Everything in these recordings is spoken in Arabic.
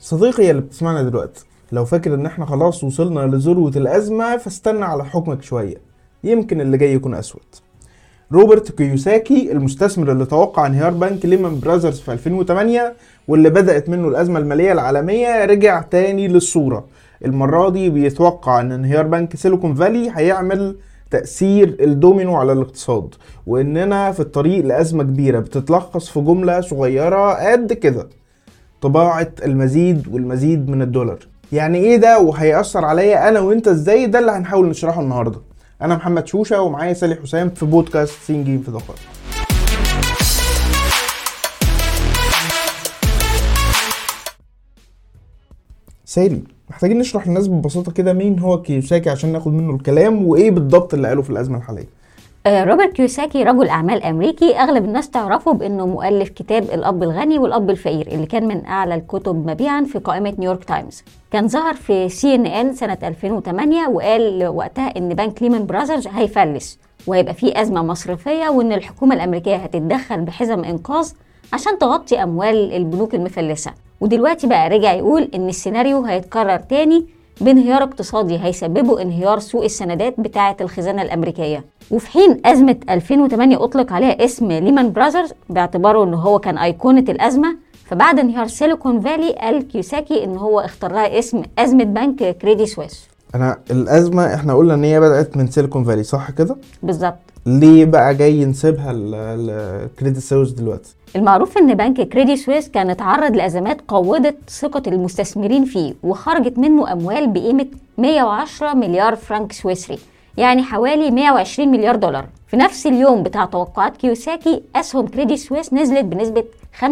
صديقي اللي بتسمعنا دلوقتي لو فاكر إن إحنا خلاص وصلنا لذروة الأزمة فاستنى على حكمك شوية يمكن اللي جاي يكون أسود. روبرت كيوساكي المستثمر اللي توقع انهيار بنك ليمان براذرز في 2008 واللي بدأت منه الأزمة المالية العالمية رجع تاني للصورة. المرة دي بيتوقع إن انهيار بنك سيليكون فالي هيعمل تأثير الدومينو على الاقتصاد وإننا في الطريق لأزمة كبيرة بتتلخص في جملة صغيرة قد كده. طباعة المزيد والمزيد من الدولار. يعني إيه ده؟ وهيأثر عليا أنا وأنت إزاي؟ ده اللي هنحاول نشرحه النهارده. أنا محمد شوشة ومعايا سالي حسام في بودكاست سين جيم في دقائق سالي محتاجين نشرح للناس ببساطة كده مين هو كيوساكي عشان ناخد منه الكلام وإيه بالضبط اللي قاله في الأزمة الحالية. آه، روبرت كيوساكي رجل أعمال أمريكي أغلب الناس تعرفه بأنه مؤلف كتاب الأب الغني والأب الفقير اللي كان من أعلى الكتب مبيعا في قائمة نيويورك تايمز. كان ظهر في سي إن إن سنة 2008 وقال وقتها إن بنك ليمان براذرز هيفلس وهيبقى فيه أزمة مصرفية وإن الحكومة الأمريكية هتتدخل بحزم إنقاذ عشان تغطي أموال البنوك المفلسة. ودلوقتي بقى رجع يقول إن السيناريو هيتكرر تاني بانهيار اقتصادي هيسببه انهيار سوق السندات بتاعة الخزانة الأمريكية. وفي حين أزمة 2008 أطلق عليها اسم ليمان براذرز باعتباره أنه هو كان أيقونة الأزمة فبعد انهيار سيليكون فالي قال كيوساكي إن هو اختار لها اسم أزمة بنك كريدي سويس أنا الأزمة إحنا قلنا إن هي بدأت من سيليكون فالي صح كده؟ بالظبط. ليه بقى جاي ينسبها لكريدي سويس دلوقتي؟ المعروف إن بنك كريدي سويس كان اتعرض لأزمات قوضت ثقة المستثمرين فيه وخرجت منه أموال بقيمة 110 مليار فرنك سويسري يعني حوالي 120 مليار دولار. في نفس اليوم بتاع توقعات كيوساكي أسهم كريدي سويس نزلت بنسبة 25%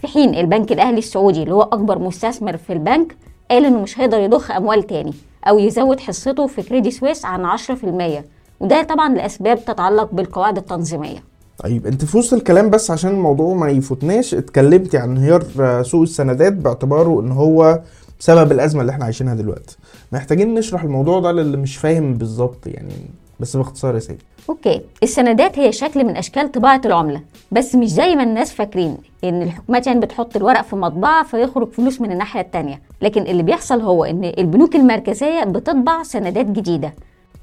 في حين البنك الأهلي السعودي اللي هو أكبر مستثمر في البنك قال إنه مش هيقدر يضخ أموال تاني أو يزود حصته في كريدي سويس عن 10% وده طبعا لأسباب تتعلق بالقواعد التنظيمية. طيب انت في وسط الكلام بس عشان الموضوع ما يفوتناش اتكلمتي عن انهيار سوق السندات باعتباره ان هو سبب الأزمة اللي إحنا عايشينها دلوقتي. محتاجين نشرح الموضوع ده للي مش فاهم بالظبط يعني بس باختصار يا سيدي. Okay. السندات هي شكل من أشكال طباعة العملة بس مش زي ما الناس فاكرين إن الحكومات يعني بتحط الورق في مطبعة فيخرج فلوس من الناحية التانية. لكن اللي بيحصل هو إن البنوك المركزية بتطبع سندات جديدة.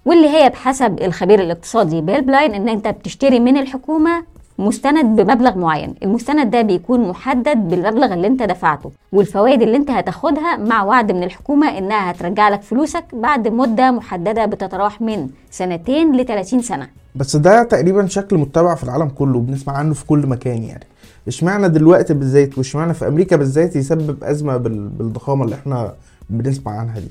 واللي هي بحسب الخبير الاقتصادي بيل بلاين إن أنت بتشتري من الحكومة مستند بمبلغ معين. المستند ده بيكون محدد بالمبلغ اللي أنت دفعته والفوائد اللي أنت هتاخدها مع وعد من الحكومة إنها هترجع لك فلوسك بعد مدة محددة بتتراوح من سنتين ل 30 سنة. بس ده تقريبا شكل متبع في العالم كله بنسمع عنه في كل مكان يعني. اشمعنى دلوقتي بالذات واشمعنى في أمريكا بالذات يسبب أزمة بالضخامة اللي إحنا بنسمع عنها دي؟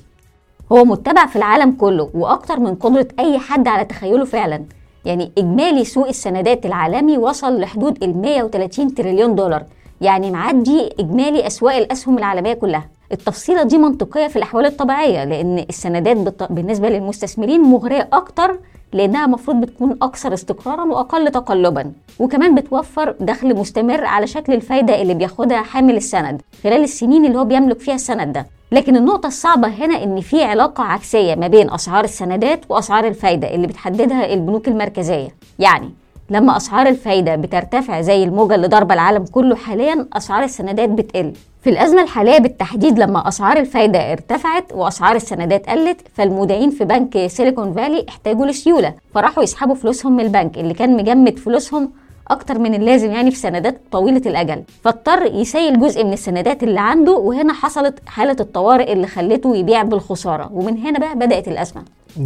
هو متبع في العالم كله وأكتر من قدرة أي حد على تخيله فعلا. يعني إجمالي سوق السندات العالمي وصل لحدود ال 130 تريليون دولار. يعني معدي إجمالي أسواق الأسهم العالمية كلها. التفصيلة دي منطقية في الأحوال الطبيعية لأن السندات بالنسبة للمستثمرين مغرية أكتر لأنها المفروض بتكون أكثر استقرارا وأقل تقلبا وكمان بتوفر دخل مستمر على شكل الفايدة اللي بياخدها حامل السند خلال السنين اللي هو بيملك فيها السند ده. لكن النقطة الصعبة هنا إن في علاقة عكسية ما بين أسعار السندات وأسعار الفايدة اللي بتحددها البنوك المركزية. يعني لما أسعار الفايدة بترتفع زي الموجة اللي ضربة العالم كله حاليا أسعار السندات بتقل. في الأزمة الحالية بالتحديد لما أسعار الفايدة ارتفعت وأسعار السندات قلت فالمودعين في بنك سيليكون فالي احتاجوا لسيولة. فراحوا يسحبوا فلوسهم من البنك اللي كان مجمد فلوسهم أكتر من اللازم يعني في سندات طويلة الأجل. فاضطر يسيل جزء من السندات اللي عنده وهنا حصلت حالة الطوارئ اللي خلته يبيع بالخسارة. ومن هنا بقى بدأت الأزمة.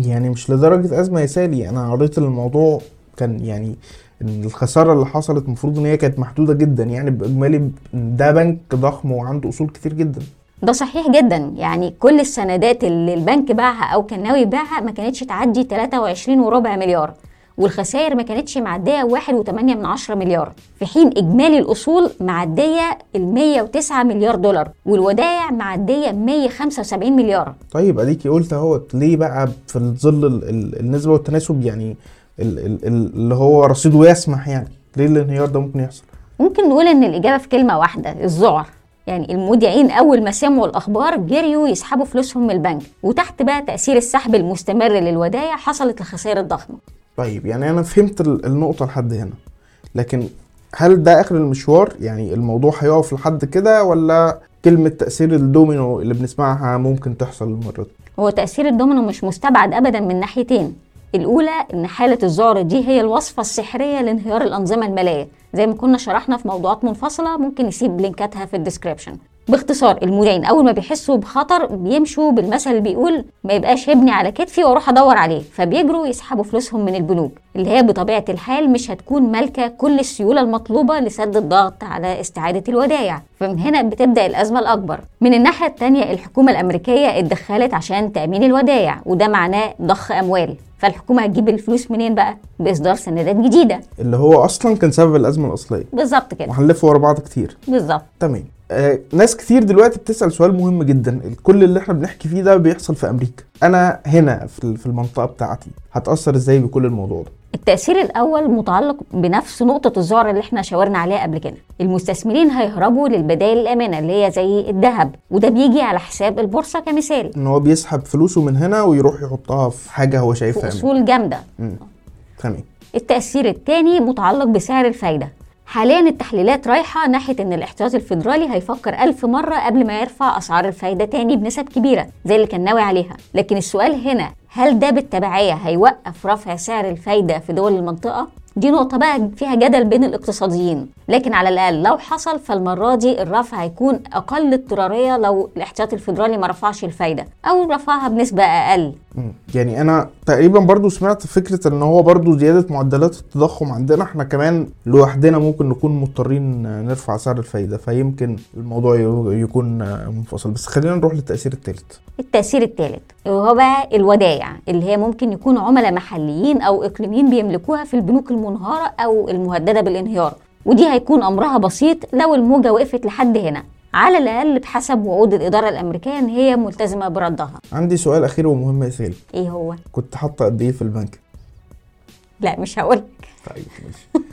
يعني مش لدرجة أزمة يا سالي أنا قريت الموضوع كان يعني الخسارة اللي حصلت المفروض إن هي كانت محدودة جدا. يعني بإجمالي ده بنك ضخم وعنده أصول كتير جدا. ده صحيح جدا. يعني كل السندات اللي البنك باعها أو كان ناوي يبيعها ما كانتش تعدي 23 وربع مليار. والخسائر ما كانتش معدية 1.8 من عشرة مليار. في حين إجمالي الأصول معدية ال 109 مليار دولار والودائع معدية 175 مليار. طيب أديكي قلت أهوت ليه بقى في ظل النسبة والتناسب؟ يعني اللي هو رصيده يسمح يعني. ليه؟ الانهيار ده ممكن يحصل. ممكن نقول إن الإجابة في كلمة واحدة الذعر. يعني المودعين أول ما سمعوا الأخبار جريوا يسحبوا فلوسهم من البنك. وتحت بقى تأثير السحب المستمر للودائع حصلت الخسائر الضخمة. طيب يعني أنا فهمت النقطة لحد هنا. لكن هل ده آخر المشوار؟ يعني الموضوع هيقف لحد كده ولا كلمة تأثير الدومينو اللي بنسمعها ممكن تحصل المرة دي؟ هو تأثير الدومينو مش مستبعد أبدا من ناحيتين. الأولى إن حالة الذعر دي هي الوصفة السحرية لانهيار الأنظمة المالية. زي ما كنا شرحنا في موضوعات منفصلة ممكن نسيب لينكاتها في ال description. باختصار المودعين أول ما بيحسوا بخطر بيمشوا بالمثل اللي بيقول ما يبقاش ابني على كتفي وأروح أدور عليه فبيجروا يسحبوا فلوسهم من البنوك. اللي هي بطبيعة الحال مش هتكون مالكة كل السيولة المطلوبة لسد الضغط على استعادة الودائع فمن هنا بتبدأ الأزمة الأكبر. من الناحية التانية الحكومة الأمريكية اتدخلت عشان تأمين الودائع وده معناه ضخ أموال. فالحكومة هتجيب الفلوس منين بقى؟ بإصدار سندات جديدة. اللي هو أصلا كان سبب الأزمة الأصلية. بالظبط كده. وهنلف ورا بعض كتير. بالظبط. تمام. آه ناس كتير دلوقتي بتسأل سؤال مهم جدا. كل اللي إحنا بنحكي فيه ده بيحصل في أمريكا. أنا هنا في في المنطقة بتاعتي. هتأثر إزاي بكل الموضوع ده؟ التأثير الأول متعلق بنفس نقطة الذعر اللي إحنا شاورنا عليها قبل كده. المستثمرين هيهربوا للبدائل الآمنة اللي هي زي الذهب وده بيجي على حساب البورصة كمثال. إن هو بيسحب فلوسه من هنا ويروح يحطها في حاجة هو شايفها أمان. أصول جامدة. تمام. التأثير الثاني متعلق بسعر الفايدة. حاليا التحليلات رايحة ناحية إن الاحتياطي الفيدرالي هيفكر ألف مرة قبل ما يرفع أسعار الفايدة تاني بنسب كبيرة زي اللي كان ناوي عليها لكن السؤال هنا هل ده بالتبعية هيوقف رفع سعر الفايدة في دول المنطقة؟ دي نقطة بقى فيها جدل بين الاقتصاديين لكن على الأقل لو حصل فالمرة دي الرفع هيكون أقل اضطرارية لو الاحتياطي الفيدرالي ما رفعش الفايدة أو رفعها بنسبة أقل. يعني أنا تقريبا برضو سمعت فكرة إن هو برضو زيادة معدلات التضخم عندنا. إحنا كمان لوحدنا ممكن نكون مضطرين نرفع سعر الفايدة فيمكن الموضوع يكون منفصل. بس خلينا نروح للتأثير الثالث التأثير الثالث وهو بقى الودائع اللي هي ممكن يكون عملاء محليين أو إقليميين بيملكوها في البنوك المنهارة أو المهددة بالانهيار. ودي هيكون أمرها بسيط لو الموجة وقفت لحد هنا. على الأقل بحسب وعود الإدارة الأمريكية إن هي ملتزمة بردها عندي سؤال أخير ومهم يا سيل إيه هو؟ كنت حاطة قد إيه في البنك؟ لا مش هقول طيب ماشي.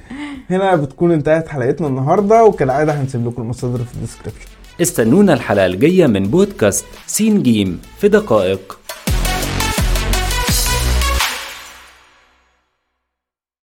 هنا بتكون انتهت حلقتنا النهارده وكالعادة هنسيب لكم المصادر في ال description استنونا الحلقة الجاية من بودكاست سين جيم في دقائق.